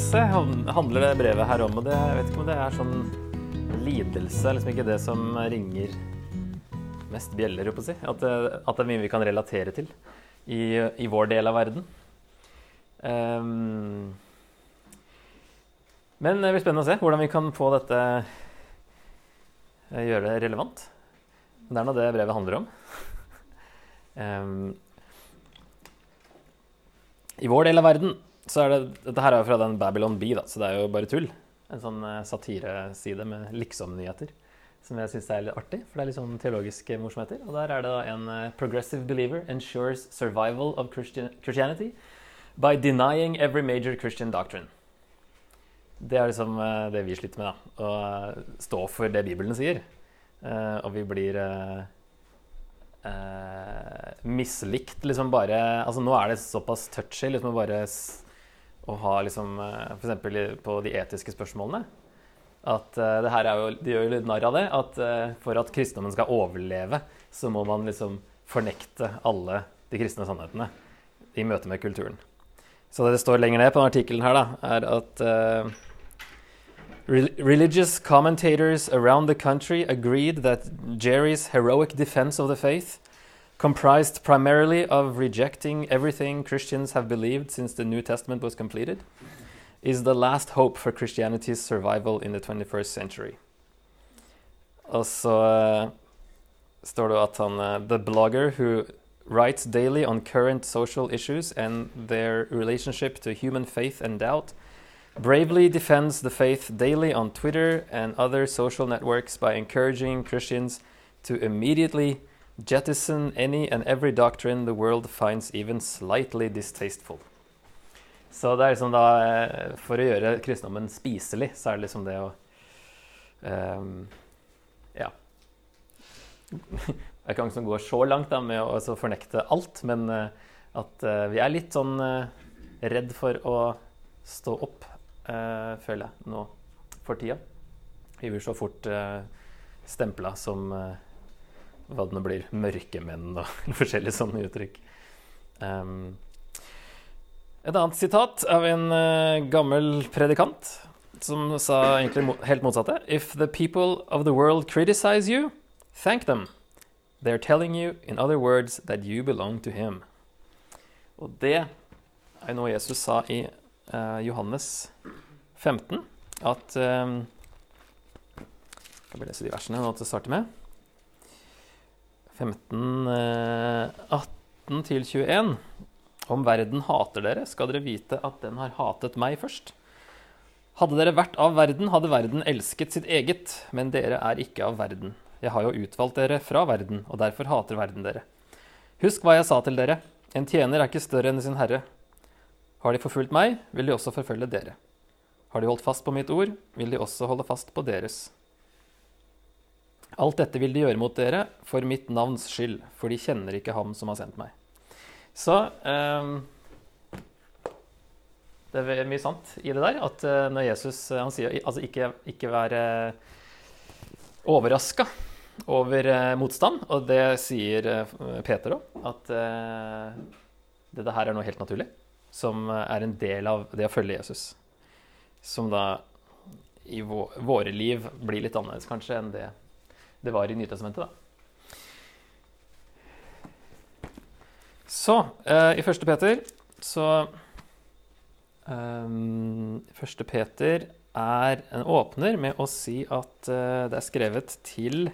Lidelse handler det brevet her om. Og det, jeg vet ikke om det er sånn lidelse liksom ikke det som ringer mest bjeller, å si. At at det er mye vi kan relatere til i, i vår del av verden. Um, men det blir spennende å se hvordan vi kan få dette gjøre det relevant. Det er nå det brevet handler om. um, I vår del av verden så er det, Dette her er jo fra den Babylon Bee, da, så det er jo bare tull. En sånn uh, satireside med liksom-nyheter som jeg syns er litt artig. For det er litt sånn teologiske morsomheter. Og der er det da en uh, progressive believer ensures survival of Christianity by denying every major Christian doctrine. Det er liksom uh, det vi sliter med, da. Å stå for det Bibelen sier. og vi blir mislikt liksom bare Altså nå er det såpass touchy liksom å bare å ha liksom eh, F.eks. på de etiske spørsmålene. At uh, det her er jo, De gjør jo litt narr av det. At uh, for at kristendommen skal overleve, så må man liksom fornekte alle de kristne sannhetene i møte med kulturen. Så det det står lenger ned på denne artikkelen her, da, er at uh, Religious commentators around the country agreed that Jerry's heroic defense of the faith comprised primarily of rejecting everything Christians have believed since the New Testament was completed, is the last hope for Christianity's survival in the 21st century. Og så uh, står det at han uh, The blogger who writes daily on current social issues and their relationship to human faith and doubt bravely defends the faith daily on Twitter and other social networks by encouraging Christians to immediately Jettison any and every doctrine the world finds even slightly distasteful. Så det er liksom da eh, For å gjøre kristendommen spiselig, så er det liksom det å um, Ja. Det er ikke mange som går så langt da, med å fornekte alt, men uh, at uh, vi er litt sånn uh, redd for å stå opp, føler jeg, nå for tida. Vi blir så fort uh, stempla som hva det nå blir, mørkemenn og forskjellige sånne uttrykk. Um, et annet sitat av en uh, gammel predikant som sa egentlig mo helt motsatte. If the people of the world criticize you, thank them. They're telling you, in other words, that you belong to him. Og det er noe Jesus sa i uh, Johannes 15, at um, Skal bare lese de versene nå til å starte med. 15, 18 til 21. Om verden hater dere, skal dere vite at den har hatet meg først. Hadde dere vært av verden, hadde verden elsket sitt eget, men dere er ikke av verden. Jeg har jo utvalgt dere fra verden, og derfor hater verden dere. Husk hva jeg sa til dere. En tjener er ikke større enn sin herre. Har de forfulgt meg, vil de også forfølge dere. Har de holdt fast på mitt ord, vil de også holde fast på deres. Alt dette vil de gjøre mot dere for mitt navns skyld, for de kjenner ikke ham som har sendt meg. Så eh, Det er mye sant i det der. At uh, når Jesus uh, han sier altså ikke, ikke være overraska over motstand, og det sier Peter òg, at dette her er noe helt naturlig. Som er en del av det å følge Jesus. Som da i våre liv blir litt annerledes kanskje enn det det var i Nytestamentet, da. Så uh, i første Peter så um, Første Peter er en åpner med å si at uh, det er skrevet til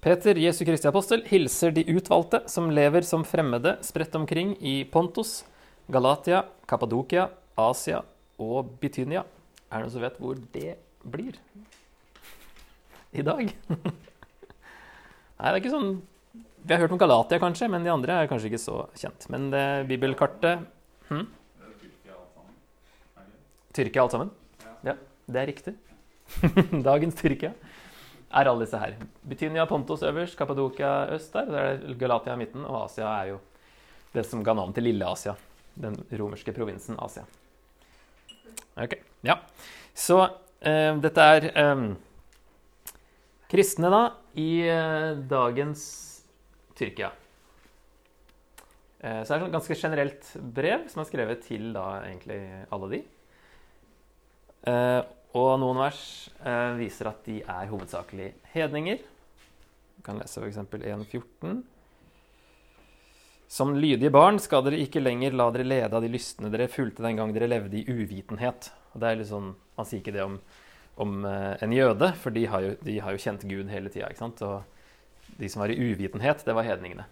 Peter, Jesu Kristi apostel, hilser de utvalgte som lever som fremmede spredt omkring i Pontus, Galatia, Kappadokia, Asia og Bitynia. Er det noen som vet hvor det blir i dag? Nei, det er ikke sånn Vi har hørt om Galatia, kanskje, men de andre er kanskje ikke så kjent. Men det bibelkartet hm? Tyrkia alt sammen? Ja, det er riktig. Dagens Tyrkia er alle disse her. Bitynia, Pontos øverst, Kappadokia øst der. der er Galatia i midten, og Asia er jo det som ga navn til Lille Asia. Den romerske provinsen Asia. Ok, ja. Så eh, dette er eh, kristne, da, i eh, dagens Tyrkia. Eh, så det er et ganske generelt brev som er skrevet til da egentlig alle de. Eh, og noen vers eh, viser at de er hovedsakelig hedninger. Du kan lese f.eks. 1.14. Som lydige barn skal dere ikke lenger la dere lede av de lystne dere fulgte den gang dere levde i uvitenhet. Og det er litt sånn, Man sier ikke det om, om en jøde, for de har jo, de har jo kjent Gud hele tida. Og de som var i uvitenhet, det var hedningene.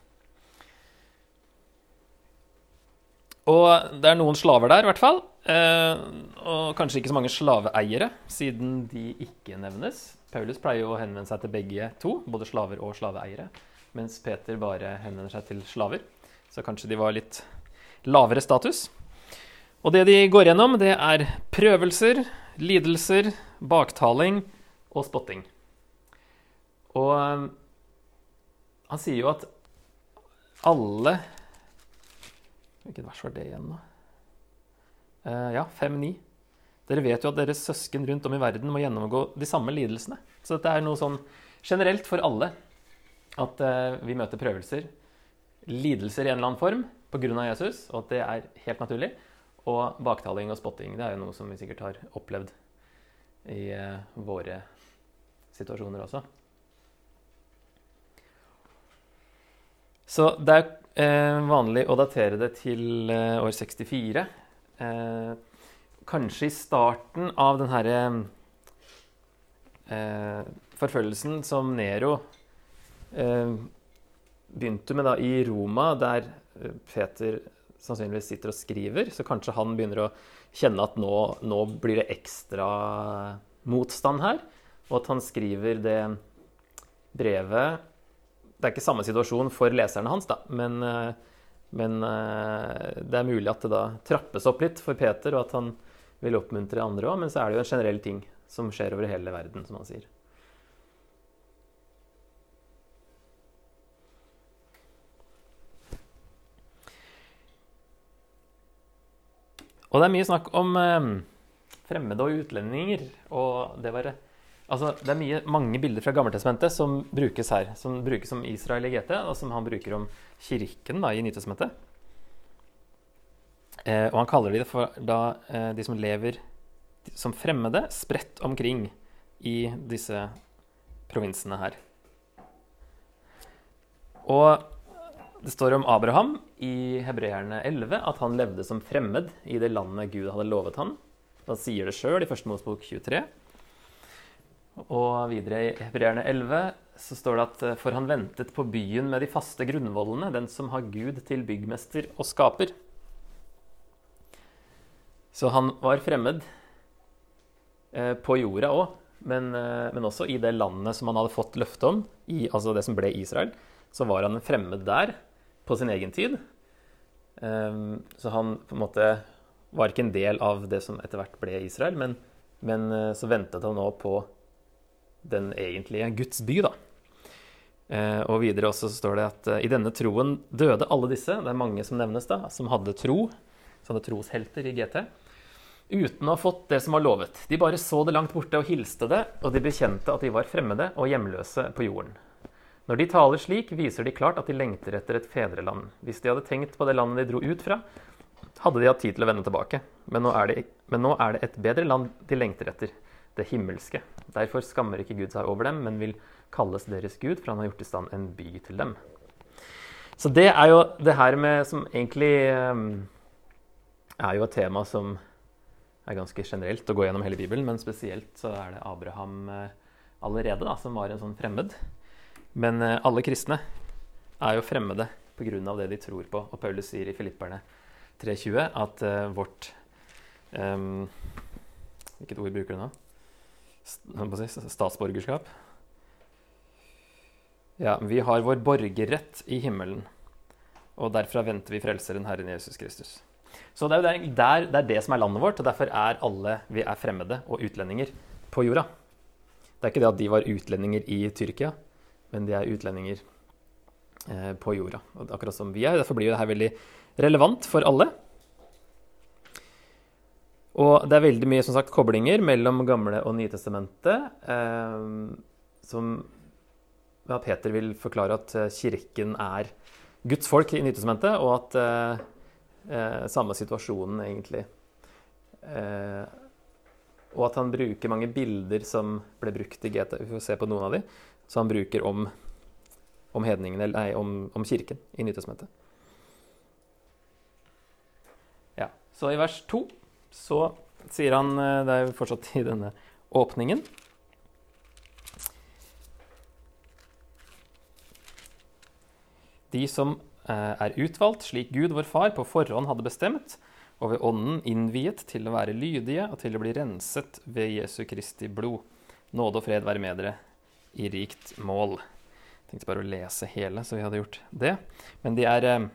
Og det er noen slaver der, i hvert fall. Eh, og kanskje ikke så mange slaveeiere, siden de ikke nevnes. Paulus pleier jo å henvende seg til begge to, både slaver og slaveeiere. Mens Peter bare henvender seg til slaver. Så kanskje de var litt lavere status. Og det de går gjennom, det er prøvelser, lidelser, baktaling og spotting. Og eh, han sier jo at alle Hvilket vers var det igjen, da? Uh, ja, 5-9. Dere vet jo at deres søsken rundt om i verden må gjennomgå de samme lidelsene. Så dette er noe sånn generelt for alle. At uh, vi møter prøvelser, lidelser i en eller annen form pga. Jesus, og at det er helt naturlig. Og baktaling og spotting det er jo noe som vi sikkert har opplevd i uh, våre situasjoner også. Så det er eh, vanlig å datere det til eh, år 64. Eh, kanskje i starten av den herre eh, forfølgelsen som Nero eh, begynte med da i Roma, der eh, Peter sannsynligvis sitter og skriver. Så kanskje han begynner å kjenne at nå, nå blir det ekstra motstand her. Og at han skriver det brevet det er ikke samme situasjon for leserne hans, da, men, eh, men, eh, det er mulig at det da trappes opp litt for Peter, og at han vil oppmuntre andre òg. Men så er det jo en generell ting som skjer over hele verden, som han sier. Og det er mye snakk om eh, fremmede og utlendinger, og det var Altså, det er mye, mange bilder fra Gammeltestamentet som brukes her. Som brukes om Israel i GT, og som han bruker om kirken da, i Nytestamentet. Eh, og han kaller de det for da, eh, de som lever som fremmede, spredt omkring i disse provinsene her. Og det står om Abraham i Hebreerne 11 at han levde som fremmed i det landet Gud hadde lovet han. Han sier det sjøl i 1. Mosebok 23. Og videre i Hebreerne 11 så står det at eh, for han ventet på byen med de faste grunnvollene, den som har Gud til byggmester og skaper. Så han var fremmed eh, på jorda òg, men, eh, men, også i det landet som han hadde fått løfte om, i, altså det som ble Israel. Så var han fremmed der på sin egen tid. Um, så han på en måte var ikke en del av det som etter hvert ble Israel, men, men så ventet han nå på den egentlige Guds by. da. Eh, og videre også står det at eh, i denne troen døde alle disse, det er mange som nevnes da, som hadde tro, som hadde troshelter i GT, uten å ha fått det som var lovet. De bare så det langt borte og hilste det, og de bekjente at de var fremmede og hjemløse på jorden. Når de taler slik, viser de klart at de lengter etter et fedreland. Hvis de hadde tenkt på det landet de dro ut fra, hadde de hatt tid til å vende tilbake. Men nå er det, nå er det et bedre land de lengter etter det himmelske. Derfor skammer ikke Gud seg over dem, men vil kalles deres Gud, for han har gjort i stand en by til dem. Så det er jo det her med som egentlig um, er jo et tema som er ganske generelt å gå gjennom hele Bibelen, men spesielt så er det Abraham uh, allerede, da, som var en sånn fremmed. Men uh, alle kristne er jo fremmede pga. det de tror på. Og Paulus sier i Filipperne 3.20 at uh, vårt um, Hvilket ord bruker du nå? statsborgerskap. Ja, vi har vår borgerrett i himmelen, og derfra venter vi Frelseren, Herren Jesus Kristus. Så det er, der, det er det som er landet vårt, og derfor er alle vi er fremmede og utlendinger på jorda. Det er ikke det at de var utlendinger i Tyrkia, men de er utlendinger eh, på jorda. Og akkurat som vi er. Derfor blir jo dette veldig relevant for alle. Og det er veldig mye som sagt, koblinger mellom Gamle og Nytestamentet. Eh, som ja, Peter vil forklare at eh, kirken er Guds folk i Nytestamentet, og at eh, eh, samme situasjonen egentlig eh, Og at han bruker mange bilder som ble brukt i GT. Vi får se på noen av de. Så han bruker om, om hedningene, nei, om, om kirken i Nytestamentet. Ja, så i vers to så sier han eh, Det er fortsatt i denne åpningen. De som eh, er utvalgt slik Gud, vår Far, på forhånd hadde bestemt, og ved Ånden innviet til å være lydige og til å bli renset ved Jesu Kristi blod. Nåde og fred være med dere i rikt mål. Jeg tenkte bare å lese hele, så vi hadde gjort det. Men de er eh,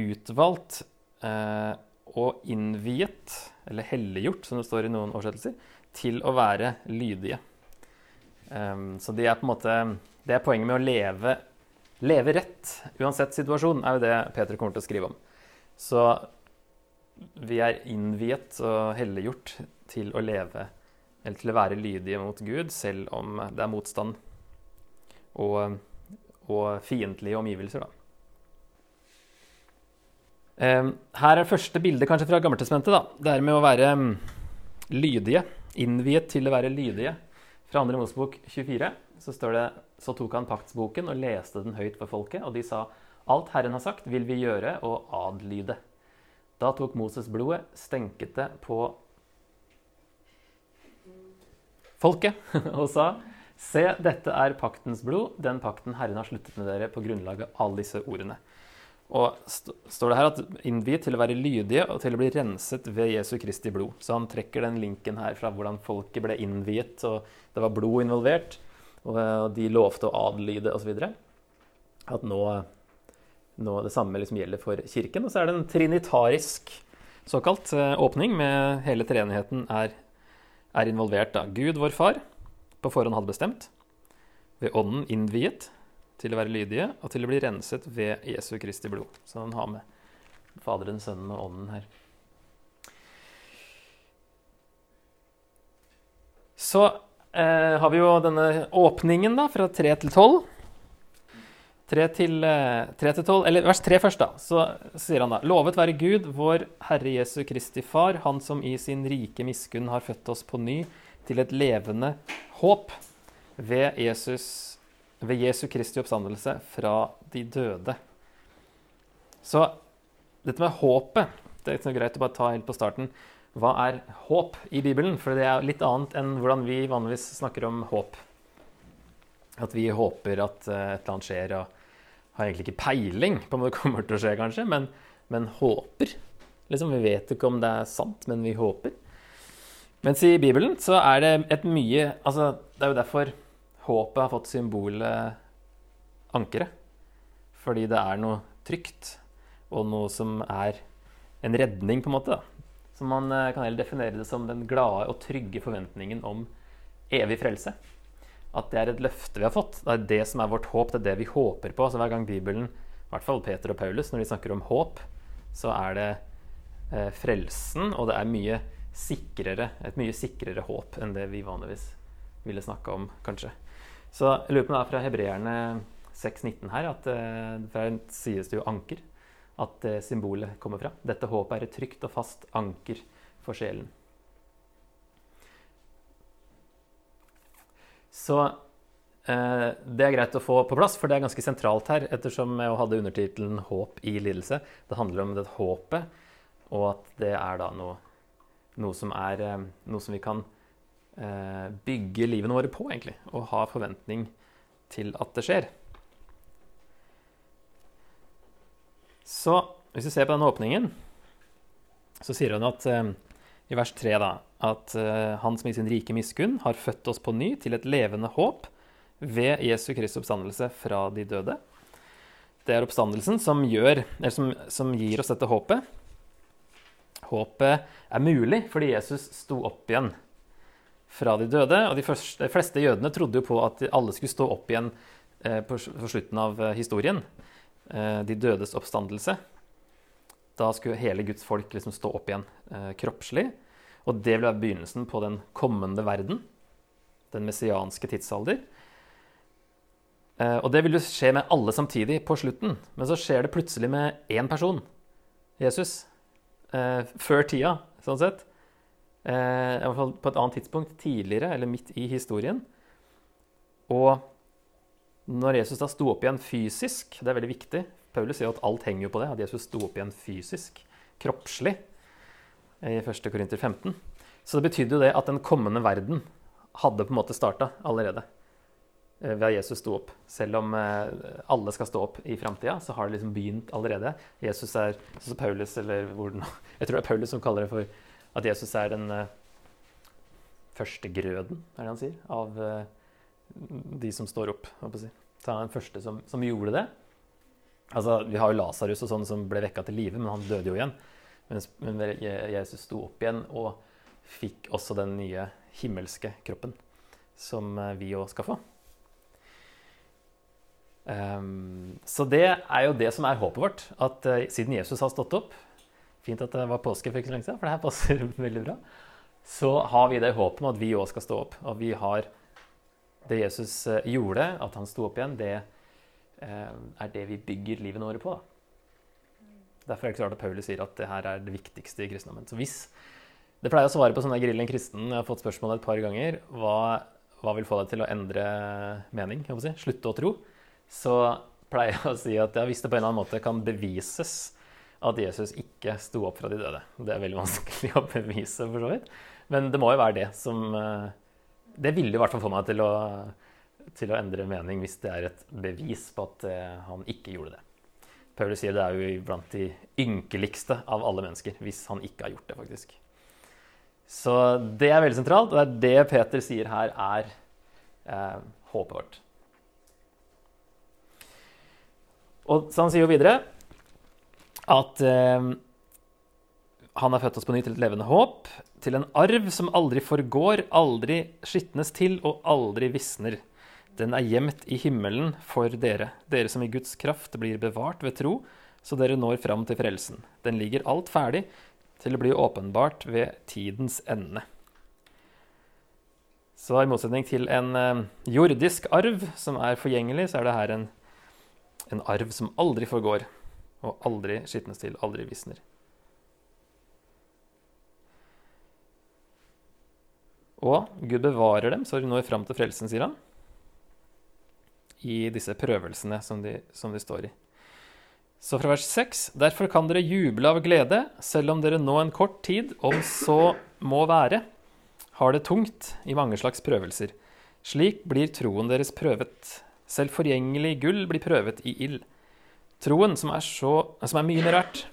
utvalgt eh, og innviet, eller helliggjort, som det står i noen oversettelser, til å være lydige. Um, så de er på en måte Det er poenget med å leve, leve rett uansett situasjon, er jo det Peter kommer til å skrive om. Så vi er innviet og helliggjort til å leve, eller til å være lydige mot Gud, selv om det er motstand og, og fiendtlige omgivelser, da. Um, her er første bilde kanskje fra Gammeltestamentet. Det er med å være um, lydige. Innviet til å være lydige. Fra 2. Mosebok 24 så står det så tok han paktsboken og leste den høyt for folket, og de sa alt Herren har sagt, vil vi gjøre og adlyde. Da tok Moses blodet, stenket det på folket og sa Se, dette er paktens blod, den pakten Herren har sluttet med dere på grunnlag av alle disse ordene. Og st står det her at innviet til å være lydige og til å bli renset ved Jesu Kristi blod. Så han trekker den linken her fra hvordan folket ble innviet, og det var blod involvert, og de lovte å adlyde osv. At nå, nå det samme liksom gjelder for kirken. Og så er det en trinitarisk såkalt eh, åpning med hele treenigheten er, er involvert. av Gud, vår far, på forhånd hadde bestemt. Ved ånden innviet til å være lydige og til å bli renset ved Jesu Kristi blod. Så han har med Faderen, Sønnen og Ånden her. Så eh, har vi jo denne åpningen da, fra 3 til 12. 3 til, eh, 3 til 12, eller vers 3 først, da. Så sier han da Lovet være Gud, vår Herre Jesu Kristi Far, Han som i sin rike miskunn har født oss på ny til et levende håp ved Jesus ved Jesu Kristi oppstandelse fra de døde. Så dette med håpet Det er greit å bare ta helt på starten. Hva er håp i Bibelen? For det er litt annet enn hvordan vi vanligvis snakker om håp. At vi håper at eh, et eller annet skjer, og har egentlig ikke peiling på om det kommer til å skje, kanskje, men, men håper. Liksom, Vi vet ikke om det er sant, men vi håper. Mens i Bibelen så er det et mye altså Det er jo derfor håpet har fått symbolet ankeret. Fordi det er noe trygt, og noe som er en redning, på en måte. Da. Så man eh, kan heller definere det som den glade og trygge forventningen om evig frelse. At det er et løfte vi har fått. Det er det som er vårt håp. Det er det vi håper på. Så hver gang Bibelen, i hvert fall Peter og Paulus, når de snakker om håp, så er det eh, frelsen, og det er mye sikrere, et mye sikrere håp enn det vi vanligvis ville snakke om, kanskje. Så jeg lurer på om det er fra hebreerne 6.19 her, at eh, fra sies det jo anker. At uh, symbolet kommer fra. Dette håpet er et trygt og fast anker for sjelen. Så eh, det er greit å få på plass, for det er ganske sentralt her, ettersom jeg hadde undertittelen 'Håp i lidelse'. Det handler om det håpet, og at det er da noe, noe som er noe som vi kan Eh, bygge livene våre på, egentlig, og ha forventning til at det skjer. Så hvis vi ser på denne åpningen, så sier han at eh, i vers 3 da, at eh, han som i sin rike miskunn har født oss på ny til et levende håp ved Jesu Kristi oppstandelse fra de døde. Det er oppstandelsen som, gjør, som, som gir oss dette håpet. Håpet er mulig fordi Jesus sto opp igjen fra de døde. Og de, første, de fleste jødene trodde jo på at alle skulle stå opp igjen eh, på, på, slutten av eh, historien. Eh, de dødes oppstandelse. Da skulle hele Guds folk liksom stå opp igjen eh, kroppslig. Og det ville være begynnelsen på den kommende verden. Den messianske tidsalder. Eh, og det vil jo skje med alle samtidig på slutten. Men så skjer det plutselig med én person, Jesus, eh, før tida, sånn sett. Eh, I hvert fall på et annet tidspunkt, tidligere, eller midt i historien. Og når Jesus da sto opp igjen fysisk, det er veldig viktig Paulus sier at alt henger jo på det, at Jesus sto opp igjen fysisk, kroppslig, i 1. Korinter 15. Så det betydde jo det at den kommende verden hadde på en måte starta allerede eh, ved at Jesus sto opp. Selv om eh, alle skal stå opp i framtida, så har det liksom begynt allerede. Jesus er så Paulus, eller hvor den, Jeg tror det er Paulus som kaller det for at Jesus er den uh, første grøden, er det han sier, av de som står opp. Så han er den første som, som, gjorde det. Altså, Vi har jo Lasarus og sånn som ble vekka til live, men han døde jo igjen. Mens, men Jesus sto opp igjen og fikk også den nye himmelske kroppen som uh, vi òg skal få. Um, så det er jo det som er håpet vårt. At siden Jesus har stått opp, Fint at det var påske for ikke så lenge siden, for det her passer veldig bra. Så har vi det håpet om at vi òg skal stå opp. Og vi har det Jesus eh, gjorde, at han sto opp igjen, det eh, er det vi bygger livet våre på. Derfor er det ikke så rart at Paulus sier at det her er det viktigste i kristendommen. Så hvis Det pleier å svare på sånne grillen kristen. Jeg har fått spørsmålet et par ganger. Hva, hva vil få deg til å endre mening? Si, slutte å tro? Så pleier jeg å si at ja, hvis det på en eller annen måte kan bevises at Jesus ikke sto opp fra de døde. Det er veldig vanskelig å bevise, for så vidt. Men det må jo være det som eh, Det ville i hvert fall få meg til å, til å endre mening hvis det er et bevis på at eh, han ikke gjorde det. Paulus sier det er jo blant de ynkeligste av alle mennesker hvis han ikke har gjort det, faktisk. Så det er veldig sentralt, og det er det Peter sier her er eh, håpet vårt. Og så han sier jo videre at eh, han har født oss på ny til et levende håp, til en arv som aldri forgår, aldri skitnes til og aldri visner. Den er gjemt i himmelen for dere, dere som i Guds kraft blir bevart ved tro, så dere når fram til frelsen. Den ligger alt ferdig til å bli åpenbart ved tidens ende. Så i motsetning til en eh, jordisk arv som er forgjengelig, så er det her en, en arv som aldri forgår og aldri skitnes til, aldri visner. Og Gud bevarer dem så de når fram til frelsen, sier han, i disse prøvelsene som de, som de står i. Så fra vers 6.: Derfor kan dere juble av glede, selv om dere nå en kort tid, om så må være, har det tungt i mange slags prøvelser. Slik blir troen deres prøvet. Selv forgjengelig gull blir prøvet i ild. Troen, som er, så, som er mye mer verdt,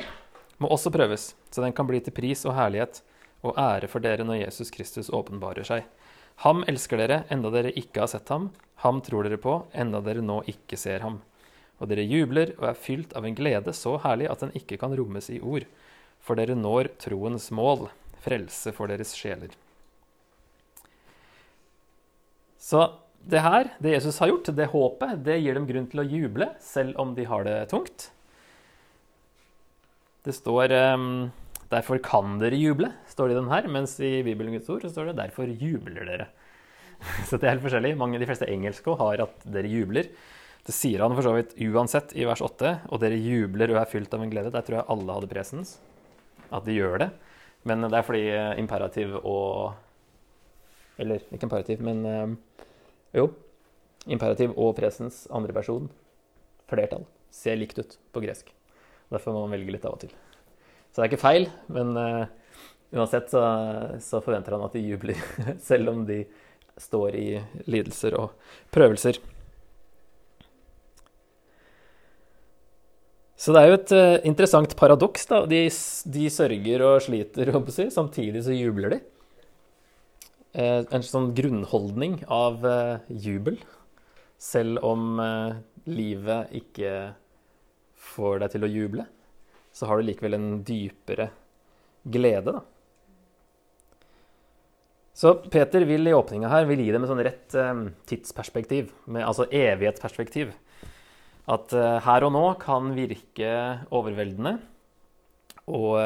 må også prøves, så den kan bli til pris og herlighet og ære for dere når Jesus Kristus åpenbarer seg. Ham elsker dere enda dere ikke har sett ham. Ham tror dere på enda dere nå ikke ser ham. Og dere jubler og er fylt av en glede så herlig at den ikke kan rommes i ord. For dere når troens mål, frelse for deres sjeler. Så det her, det Jesus har gjort, det håpet, det gir dem grunn til å juble, selv om de har det tungt. Det står um, 'Derfor kan dere juble', står det i den her, mens i Bibelen Guds ord så står det 'Derfor jubler dere'. Så det er helt forskjellig. Mange, de fleste engelske har at 'dere jubler'. Det sier han for så vidt uansett i vers 8. 'Og dere jubler og er fylt av en glede'. Der tror jeg alle hadde presens. At de gjør det. Men det er fordi eh, imperativ og Eller ikke imperativ, men um, jo. Imperativ og presens, andre person, flertall, ser likt ut på gresk. Derfor må man velge litt av og til. Så det er ikke feil, men uh, uansett så, så, forventer han at de jubler, selv om de står i lidelser og prøvelser. Så det er jo et uh, interessant paradoks. da. De, de, sørger og sliter, si, samtidig så jubler de. Uh, en sånn grunnholdning av jubel. Selv om livet ikke får deg til å juble, så har du likevel en dypere glede, da. Så Peter vil i åpninga her vil gi dem et sånn rett tidsperspektiv, med, altså evighetsperspektiv. At her og nå kan virke overveldende og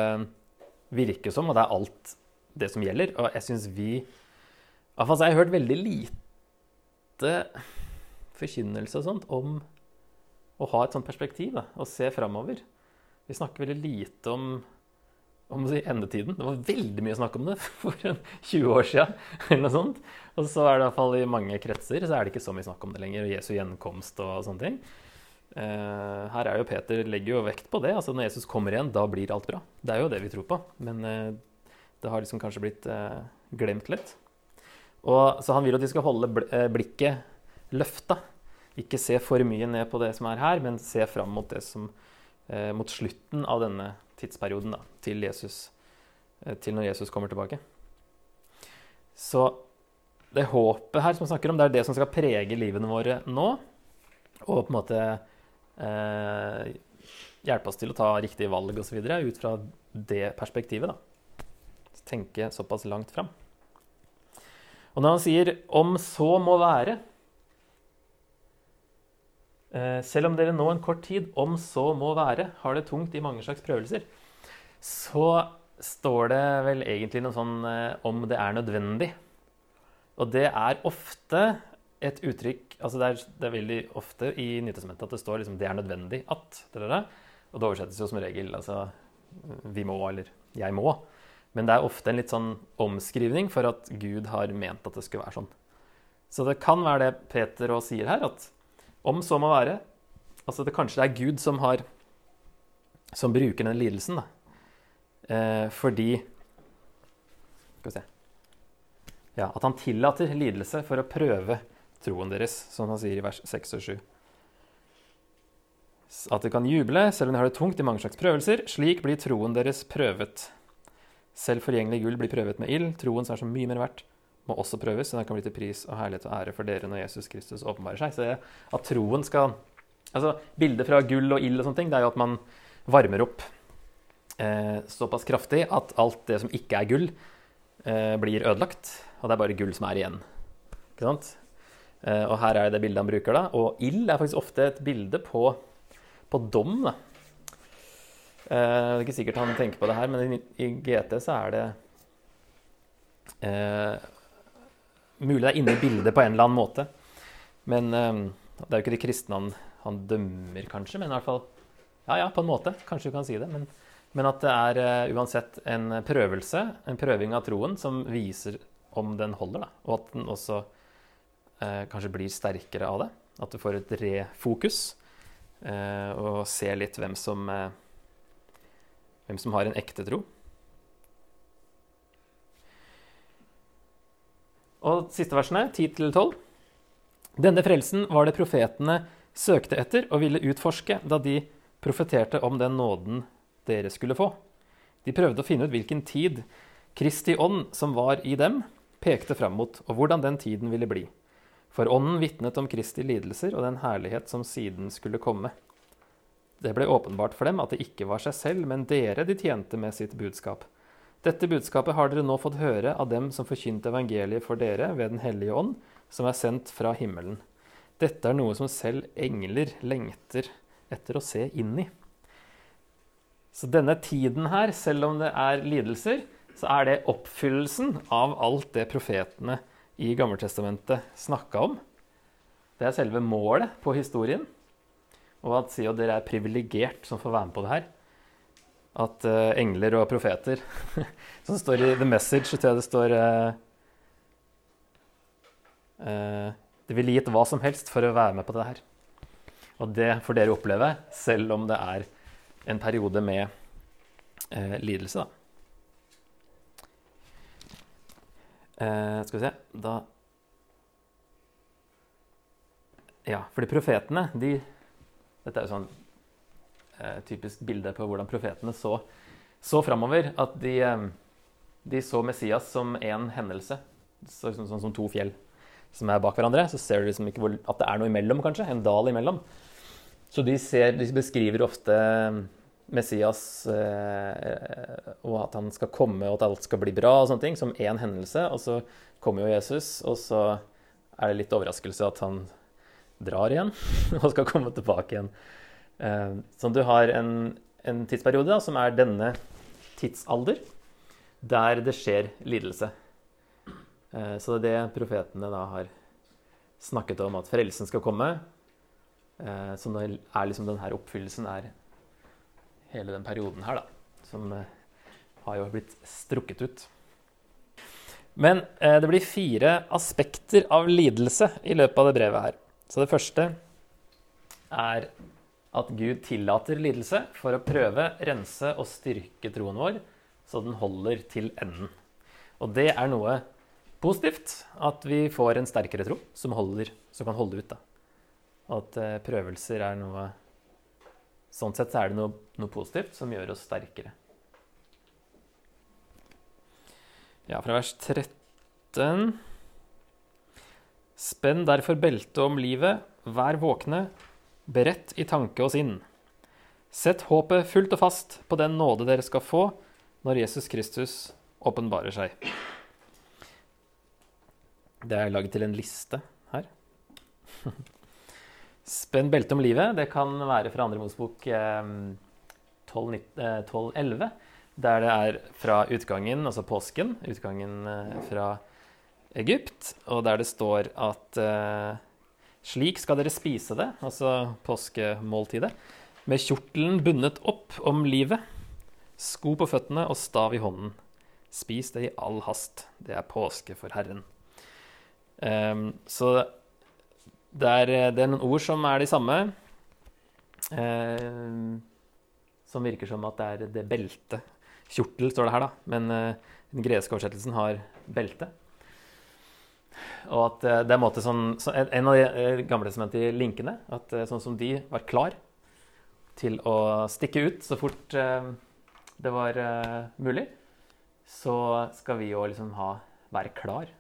virke som, og det er alt det som gjelder. Og jeg syns vi Iallfall har jeg hørt veldig lite forkynnelse og sånt om å ha et sånt perspektiv da, og se framover. Vi snakker veldig lite om, om si, endetiden. Det var veldig mye snakk om det for 20 år siden. eller noe sånt. Og så er det i i mange kretser så er det ikke så mye snakk om det lenger. Jesu gjenkomst og sånne ting. Uh, her er jo Peter legger jo vekt på det. altså Når Jesus kommer igjen, da blir alt bra. Det er jo det vi tror på. Men uh, det har liksom kanskje blitt uh, glemt litt. Og, så han vil at de skal holde blikket løfta. Ikke se for mye ned på det som er her, men se fram mot, det som, eh, mot slutten av denne tidsperioden da, til, Jesus, eh, til når Jesus kommer tilbake. Så det håpet her som vi snakker om, det er det som skal prege livene våre nå. Og på en måte eh, hjelpe oss til å ta riktige valg osv. ut fra det perspektivet. da. Tenke såpass langt fram. Og når han sier 'om så må være' Selv om dere nå en kort tid, om så må være, har det tungt i mange slags prøvelser, så står det vel egentlig noe sånn eh, om det er nødvendig. Og det er ofte et uttrykk altså det, er, det er veldig ofte i Nytestamentet at det står liksom 'det er nødvendig at'. Og det oversettes jo som regel altså 'vi må' eller 'jeg må'. Men det er ofte en litt sånn omskrivning for at Gud har ment at det skulle være sånn. Så det kan være det Peter òg sier her, at om så må være Altså det kanskje er Gud som har Som bruker den lidelsen. Eh, fordi Skal vi se Ja, at han tillater lidelse for å prøve troen deres, som han sier i vers 6 og 7. At de kan juble selv om de har det tungt i mange slags prøvelser. Slik blir troen deres prøvet. Selv forgjengelig gull blir prøvet med ild. Troen som er så mye mer verdt, må også prøves, så den kan bli til pris og herlighet og ære for dere når Jesus Kristus åpenbarer seg. Så at troen skal Altså, Bildet fra gull og ild og sånne ting, det er jo at man varmer opp eh, såpass kraftig at alt det som ikke er gull, eh, blir ødelagt. Og det er bare gull som er igjen. Ikke sant? Eh, og her er det bildet han bruker, da. Og ild er faktisk ofte et bilde på, på dom. da. Eh, det er ikke sikkert han tenker på det her, men i, GT så er det eh, Mulig det er inne i bildet på en eller annen måte. Men um, det er jo ikke de kristne han, han, dømmer, kanskje. Men i hvert fall Ja, ja, på en måte. Kanskje du kan si det. Men, men at det er uh, uansett en prøvelse, en prøving av troen, som viser om den holder. Da. Og at den også uh, kanskje blir sterkere av det. At du får et refokus. Uh, og ser litt hvem som hvem som har en ekte tro. Og siste versene, 10-12. Denne frelsen var det profetene søkte etter og ville utforske da de profeterte om den nåden dere skulle få. De prøvde å finne ut hvilken tid Kristi ånd som var i dem, pekte fram mot, og hvordan den tiden ville bli. For ånden vitnet om Kristi lidelser og den herlighet som siden skulle komme. Det ble åpenbart for dem at det ikke var seg selv, men dere de tjente med sitt budskap. Dette budskapet har dere nå fått høre av dem som forkynte evangeliet for dere ved Den hellige ånd, som er sendt fra himmelen. Dette er noe som selv engler lengter etter å se inn i. Så denne tiden her, selv om det er lidelser, så er det oppfyllelsen av alt det profetene i Gammeltestamentet snakka om. Det er selve målet på historien. Og at sier at dere er privilegert som får være med på det her. At uh, engler og profeter Som står i The Message, tror jeg det står uh, uh, Det ville gitt hva som helst for å være med på det her. Og det får dere oppleve, selv om det er en periode med lidelse, da. skal vi se Da Ja, fordi profetene, de dette er jo sånn eh, typisk bilde på hvordan profetene så, så framover. At de, eh, de, så Messias som én hendelse, så, sånn, sånn, som to fjell som er bak hverandre. Så ser du liksom ikke hvor, at det er noe imellom, kanskje. En dal imellom. Så de, ser, de beskriver ofte Messias eh, og at han skal komme og at alt skal bli bra, og sånne ting, som én hendelse. Og så kommer jo Jesus, og så er det litt overraskelse at han drar igjen og skal komme tilbake igjen. Eh, så du har en, en tidsperiode da, som er denne tidsalder, der det skjer lidelse. Eh, så det er det profetene da har snakket om at frelsen skal komme. Som er liksom denne oppfyllelsen er hele den perioden her, da. Som eh, har jo blitt strukket ut. Men eh, det blir fire aspekter av lidelse i løpet av det brevet her. Så det første er at Gud tillater lidelse for å prøve, rense og styrke troen vår, så den holder til enden. Og det er noe positivt, at vi får en sterkere tro som, holder, som kan holde ut. Da. At eh, prøvelser er noe Sånn sett er det noe, noe positivt som gjør oss sterkere. Ja, fra vers 13 Spenn derfor beltet om livet, vær våkne, beredt i tanke og sinn. Sett håpet fullt og fast på den nåde dere skal få når Jesus Kristus åpenbarer seg. Det er laget til en liste her. Spenn beltet om livet. Det kan være fra andre Mosbok 12.11, eh, der det er fra utgangen, altså påsken, utgangen eh, fra Egypt, og der det står at slik skal dere spise det, altså påskemåltidet, med kjortelen bundet opp om livet, sko på føttene og stav i hånden. Spis det i all hast. Det er påske for Herren. Um, så det er, det er, noen ord som er de samme. Eh, som virker som at det er det beltet. Kjortel står det her, da. Men uh, den greske oversettelsen har belte. Og at eh, det er måte sånn, En av de eh, gamle som heter linkene. At eh, sånn som de var klar til å stikke ut så fort det var mulig, så skal vi jo liksom ha, være klar.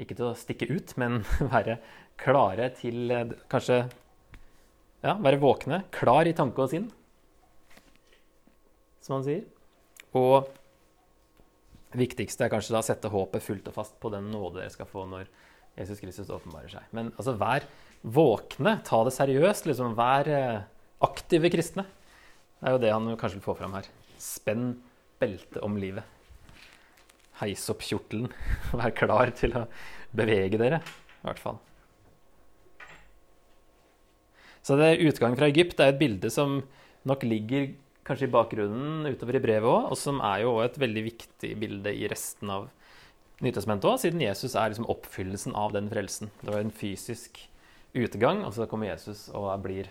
Ikke til å stikke ut, men være klare til kanskje ja, være våkne, klar i tanke og sinn, som han sier. Og viktigste er kanskje da å sette håpet fullt og fast på den nåde dere skal få når Jesus Kristus åpenbarer seg. Men altså, vær våkne, ta det seriøst. liksom, Vær eh, aktive kristne. Det er jo det han kanskje vil få fram her. Spenn beltet om livet. Heis opp kjortelen. Vær klar til å bevege dere, i hvert fall. Så det er utgang fra Egypt er et bilde som nok ligger kanskje i bakgrunnen utover i brevet òg, og som er jo et veldig viktig bilde i resten av Nytestamentet òg, siden Jesus er liksom oppfyllelsen av den frelsen. Det var en fysisk utgang, og så kommer Jesus og blir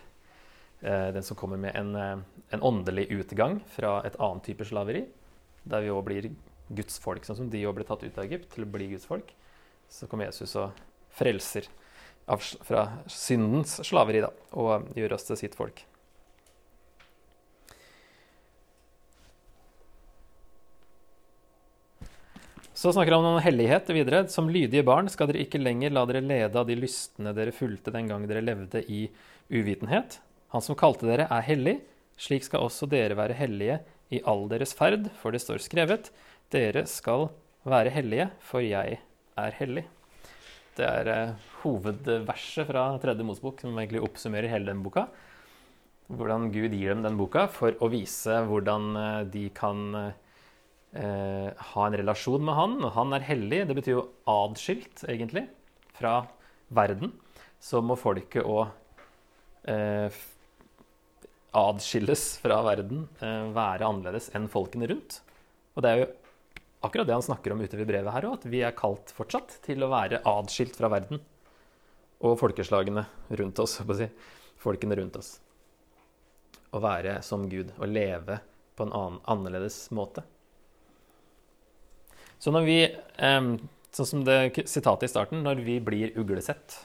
eh, den som kommer med en, eh, en, åndelig utgang fra et annet type slaveri, der vi òg blir Guds folk, sånn som de òg ble tatt ut av Egypt til å bli Guds folk. Så kommer Jesus og frelser av, fra syndens slaveri da, og gjør oss til sitt folk. Så snakker han om hellighet videre. Som lydige barn skal dere ikke lenger la dere lede av de lystne dere fulgte den gang dere levde i uvitenhet. Han som kalte dere, er hellig. Slik skal også dere være hellige i all deres ferd, for det står skrevet:" Dere skal være hellige, for jeg er hellig. Det er eh, hovedverset fra tredje Mosebok som egentlig oppsummerer hele den boka. Hvordan Gud gir dem den boka for å vise hvordan eh, de kan eh, ha en relasjon med han. Og han er hellig. Det betyr jo adskilt, egentlig, fra verden. Så må folket òg eh, adskilles fra verden, eh, være annerledes enn folkene rundt. Og det er jo akkurat det han snakker om utover brevet her òg, at vi er kalt fortsatt til å være adskilt fra verden og folkeslagene rundt oss, si, folkene rundt oss. Å være som Gud, å leve på en annen, annerledes måte. Så når vi, sånn som det sitatet i starten, når vi blir uglesett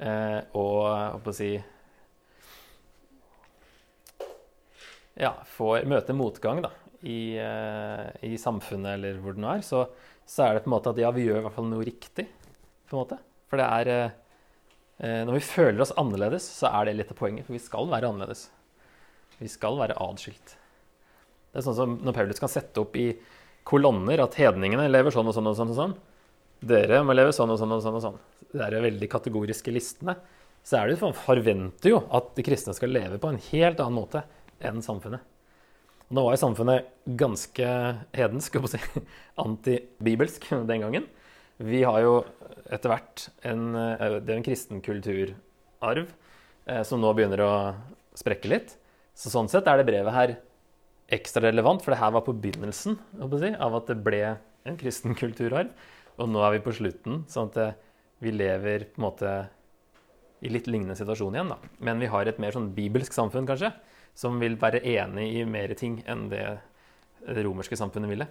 eh, og å si ja, får møte motgang, da, i, uh, i, samfunnet eller hvor det nå er, så, så, er det på en måte at ja, vi gjør i hvert fall noe riktig. på en måte. For det er uh, Når vi føler oss annerledes, så er det litt av poenget. For vi skal være annerledes. Vi skal være adskilt. Det er sånn som når Paulus kan sette opp i kolonner at hedningene lever sånn og sånn og sånn. og sånn. Dere må leve sånn og sånn og sånn. og sånn. Det er veldig kategoriske listene. Så er det jo, forventer jo at de kristne skal leve på en helt annen måte enn samfunnet. Nå var jo samfunnet ganske hedensk, si, antibibelsk den gangen. Vi har jo etter hvert en, eh, det er en kristen kulturarv eh, som nå begynner å sprekke litt. Så sånn sett er det brevet her ekstra relevant, for det her var på begynnelsen si, av at det ble en kristen kulturarv. Og nå er vi på slutten, sånn at eh, vi lever på en måte i litt lignende situasjon igjen. da. Men vi har et mer sånn bibelsk samfunn, kanskje, som vil være enig i mer ting enn det det romerske samfunnet ville.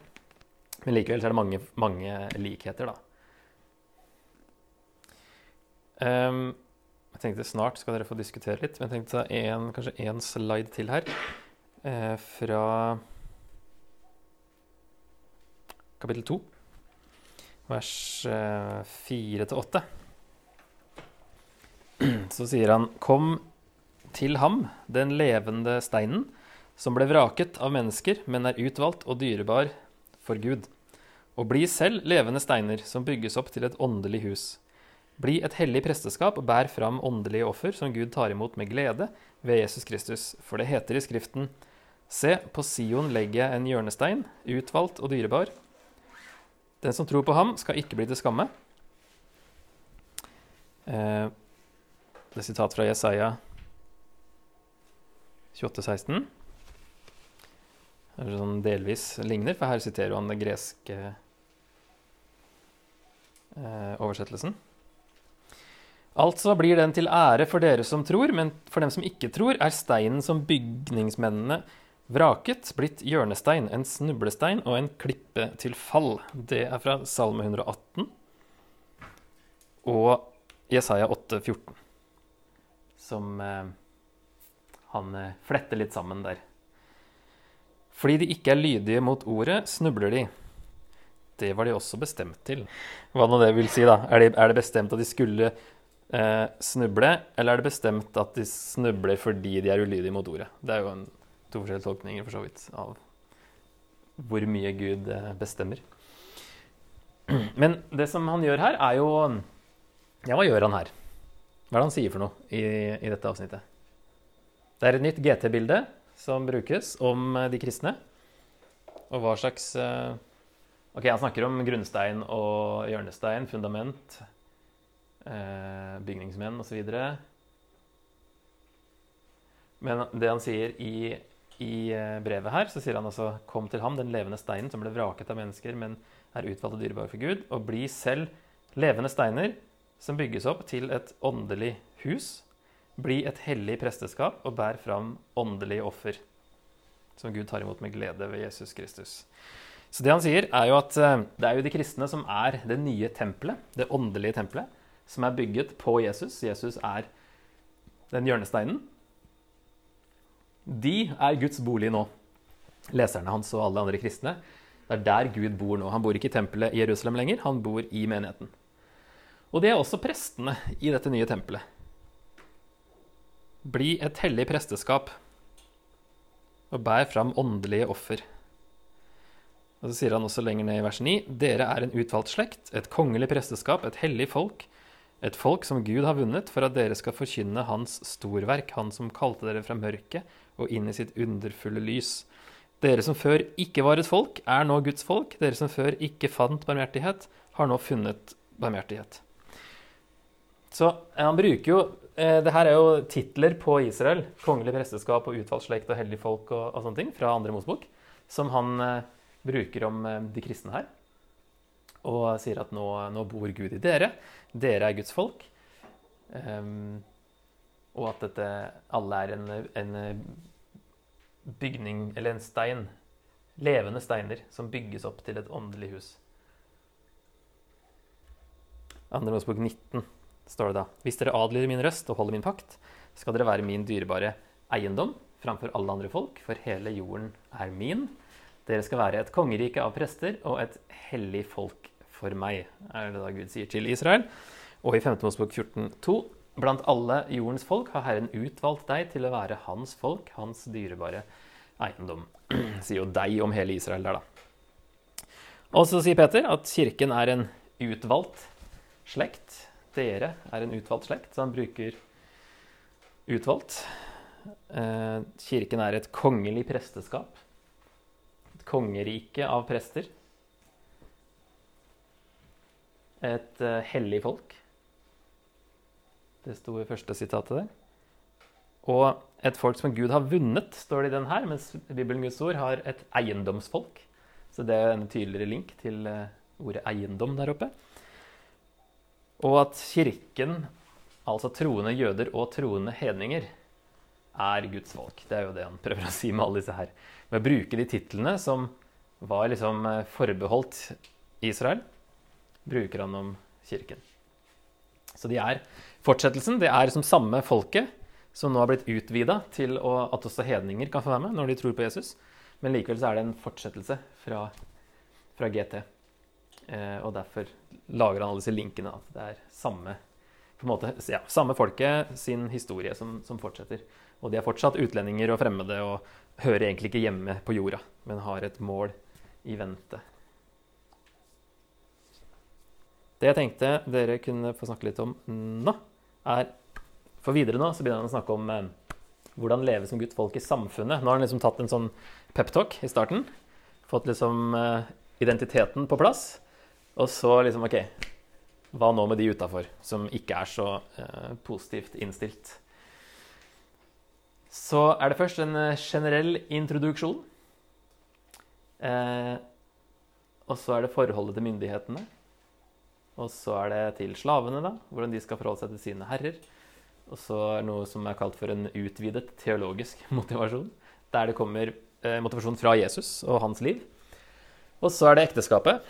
Men likevel så er det mange, mange likheter, da. Um, jeg tenkte Snart skal dere få diskutere litt, men jeg tenkte en, kanskje én slide til her. Eh, fra kapittel 2, vers eh, 4 til 8. Så sier han Kom til ham, den levende steinen, som ble vraket av mennesker, men er utvalgt og dyrebar for Gud. Og bli selv levende steiner som bygges opp til et åndelig hus. Bli et hellig presteskap og bær fram åndelige offer som Gud tar imot med glede ved Jesus Kristus. For det heter i Skriften, Se, på Sion legger jeg en hjørnestein, utvalgt og dyrebar. Den som tror på ham, skal ikke bli til skamme. Eh, det er sitat fra Jesaja 28, 16 eller sånn delvis ligner, for her siterer han den greske eh, oversettelsen. Altså blir den til ære for dere som tror, men for dem som ikke tror, er steinen som bygningsmennene vraket, blitt hjørnestein, en snublestein og en klippe til fall. Det er fra Salme 118 og Jesaja 8, 14, som eh, han eh, fletter litt sammen der. Fordi de ikke er lydige mot ordet, snubler de. Det var de også bestemt til. Hva nå det vil si, da? Er det, er det bestemt at de skulle eh, snuble, eller er det bestemt at de snubler fordi de er ulydige mot ordet? Det er jo en, to forskjellige tolkninger for så vidt av hvor mye Gud eh, bestemmer. Men det som han gjør her, er jo Ja, hva gjør han her? Hva er det han sier for noe i, i dette avsnittet? Det er et nytt GT-bilde som brukes om eh, de kristne. Og hva slags eh, Ok, han snakker om grunnstein og hjørnestein, fundament, bygningsmenn osv. Men det han sier i, i brevet her, så sier han altså Kom til ham, den levende steinen som ble vraket av mennesker, men er utvalgt og dyrebar for Gud, og bli selv levende steiner som bygges opp til et åndelig hus bli et hellig presteskap og bær fram åndelige offer, som Gud tar imot med glede ved Jesus Kristus. Så det han sier, er jo at eh, det er jo de kristne som er det nye tempelet, det åndelige tempelet, som er bygget på Jesus. Jesus er den hjørnesteinen. De er Guds bolig nå. Leserne hans og alle andre kristne. Det er der Gud bor nå. Han bor ikke i tempelet i Jerusalem lenger, han bor i menigheten. Og det er også prestene i dette nye tempelet. Bli et hellig presteskap og bær fram åndelige offer. Og Så sier han også lenger ned i vers 9.: Dere er en utvalgt slekt, et kongelig presteskap, et hellig folk, et folk som Gud har vunnet, for at dere skal forkynne Hans storverk, Han som kalte dere fra mørket og inn i sitt underfulle lys. Dere som før ikke var et folk, er nå Guds folk. Dere som før ikke fant barmhjertighet, har nå funnet barmhjertighet. Så han bruker jo eh, det her er jo titler på Israel. Kongelig presteskap og utvalgt slekt og hellige folk og, og, sånne ting fra andre Mosebok. Som han eh, bruker om eh, de kristne her. Og sier at nå, nå, bor Gud i dere. Dere er Guds folk. Um, og at dette alle er en, en bygning, eller en stein. Levende steiner som bygges opp til et åndelig hus. Andre Mosebok 19 står det da. Hvis dere adlyder min røst og holder min pakt, skal dere være min dyrebare eiendom framfor alle andre folk, for hele jorden er min. Dere skal være et kongerike av prester og et hellig folk for meg, er det da Gud sier til Israel. Og i 5. Mosebok 14,2.: Blant alle jordens folk har Herren utvalgt deg til å være hans folk, hans dyrebare eiendom. sier jo deg om hele Israel der, da. Og så sier Peter at kirken er en utvalgt slekt dere er en utvalgt slekt, så han bruker utvalgt. Eh, kirken er et kongelig presteskap. Et kongerike av prester. Et uh, hellig folk. Det sto i første sitatet der. Og et folk som Gud har vunnet, står det i den her, mens Bibelen Guds ord har et eiendomsfolk. Så det er en tydeligere link til uh, ordet eiendom der oppe. Og at kirken, altså troende jøder og troende hedninger, er Guds folk. Det er jo det han prøver å si med alle disse her. Ved å bruke de titlene som var liksom eh, forbeholdt Israel, bruker han om kirken. Så de er fortsettelsen. Det er som samme folket som nå har blitt utvida til å, at også hedninger kan få være med når de tror på Jesus. Men likevel så er det en fortsettelse fra, fra GT. Eh, og derfor lager han alle disse linkene. At det er samme, måte, ja, samme folket sin historie som, som, fortsetter. Og de er fortsatt utlendinger og fremmede og hører egentlig ikke hjemme på jorda, men har et mål i vente. Det jeg tenkte dere kunne få snakke litt om nå, er For videre nå så begynner han å snakke om eh, hvordan leve som gutt folk i samfunnet. Nå har han liksom tatt en sånn peptalk i starten. Fått liksom eh, identiteten på plass. Og så liksom OK, hva nå med de utafor, som ikke er så eh, positivt innstilt? Så er det først en eh, generell introduksjon. Eh, og så er det forholdet til myndighetene. Og så er det til slavene, da, hvordan de skal forholde seg til sine herrer. Og så er det noe som er kalt for en utvidet teologisk motivasjon. Der det kommer eh, motivasjon fra Jesus og hans liv. Og så er det ekteskapet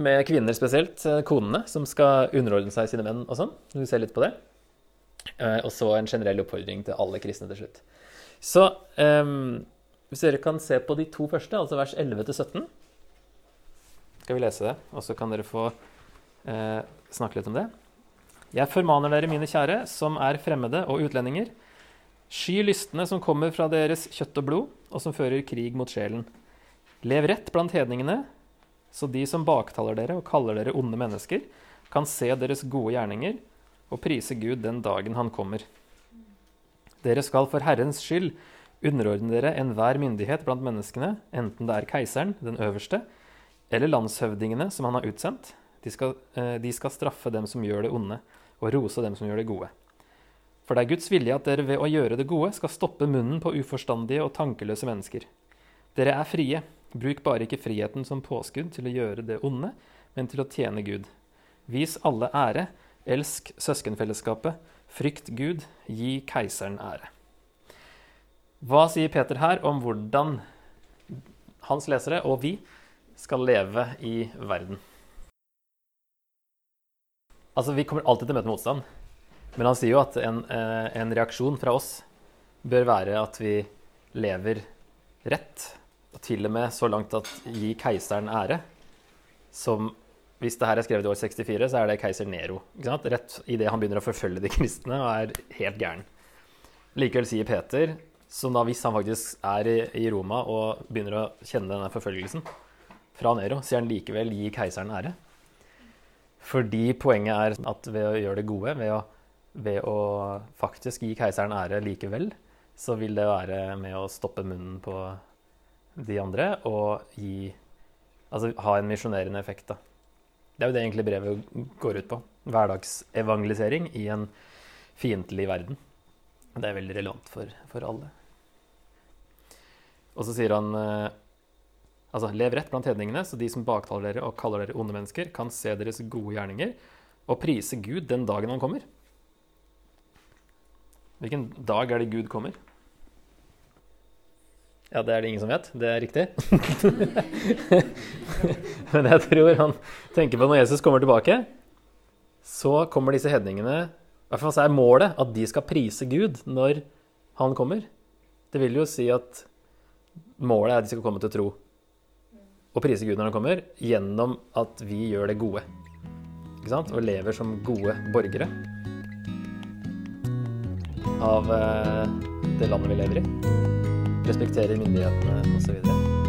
med kvinner spesielt, eh, konene, som skal underordne seg sine menn og sånn. Vi ser litt på det. Eh, og så en generell oppfordring til alle kristne til slutt. Så eh, hvis dere kan se på de to første, altså vers 11 til 17 Skal vi lese det, og så kan dere få uh, snakke litt om det. Jeg formaner dere, mine kjære, som er fremmede og utlendinger. Sky lystne som kommer fra deres kjøtt og blod, og som fører krig mot sjelen. Lev rett blant hedningene, så de som baktaler dere og kaller dere onde mennesker, kan se deres gode gjerninger og prise Gud den dagen han kommer. Dere skal for Herrens skyld underordne dere enhver myndighet blant menneskene, enten det er keiseren, den øverste, eller landshøvdingene som han har utsendt. De skal, eh, de skal straffe dem som gjør det onde, og rose dem som gjør det gode. For det er Guds vilje at dere ved å gjøre det gode skal stoppe munnen på uforstandige og tankeløse mennesker. Dere er frie, Bruk bare ikke friheten som påskudd til å gjøre det onde, men til å tjene Gud. Vis alle ære, elsk søskenfellesskapet, frykt Gud, gi keiseren ære. Hva sier Peter her om hvordan hans lesere og vi skal leve i verden? Altså, Vi kommer alltid til å møte motstand, men han sier jo at en, eh, en reaksjon fra oss bør være at vi lever rett og til og med så langt at gi keiseren ære. Som hvis det her er skrevet i år 64, så er det keiser Nero. Rett idet han begynner å forfølge de kristne og er helt gæren. Likevel sier Peter, som da hvis han faktisk er i Roma og begynner å kjenne denne forfølgelsen fra Nero, sier han likevel gi keiseren ære. Fordi poenget er at ved å gjøre det gode, ved å, ved å faktisk gi keiseren ære likevel, så vil det være med å stoppe munnen på de andre og gi Altså ha en misjonerende effekt, da. Det er jo det egentlig brevet går ut på. Hverdagsevangelisering i en fiendtlig verden. Det er veldig relevant for, for alle. Og så sier han eh, altså lev rett blant hedningene, så de som baktaler dere og kaller dere onde mennesker, kan se deres gode gjerninger og prise Gud den dagen han kommer. Hvilken dag er det Gud kommer? Ja, det er det ingen som vet. Det er riktig. Men jeg tror han tenker på når Jesus kommer tilbake, så kommer disse hedningene I hvert fall så er målet at de skal prise Gud når han kommer. Det vil jo si at målet er at de skal komme til tro og prise Gud når han kommer, gjennom at vi gjør det gode. Ikke sant? Og lever som gode borgere av eh, det landet vi lever i respekterer myndighetene osv.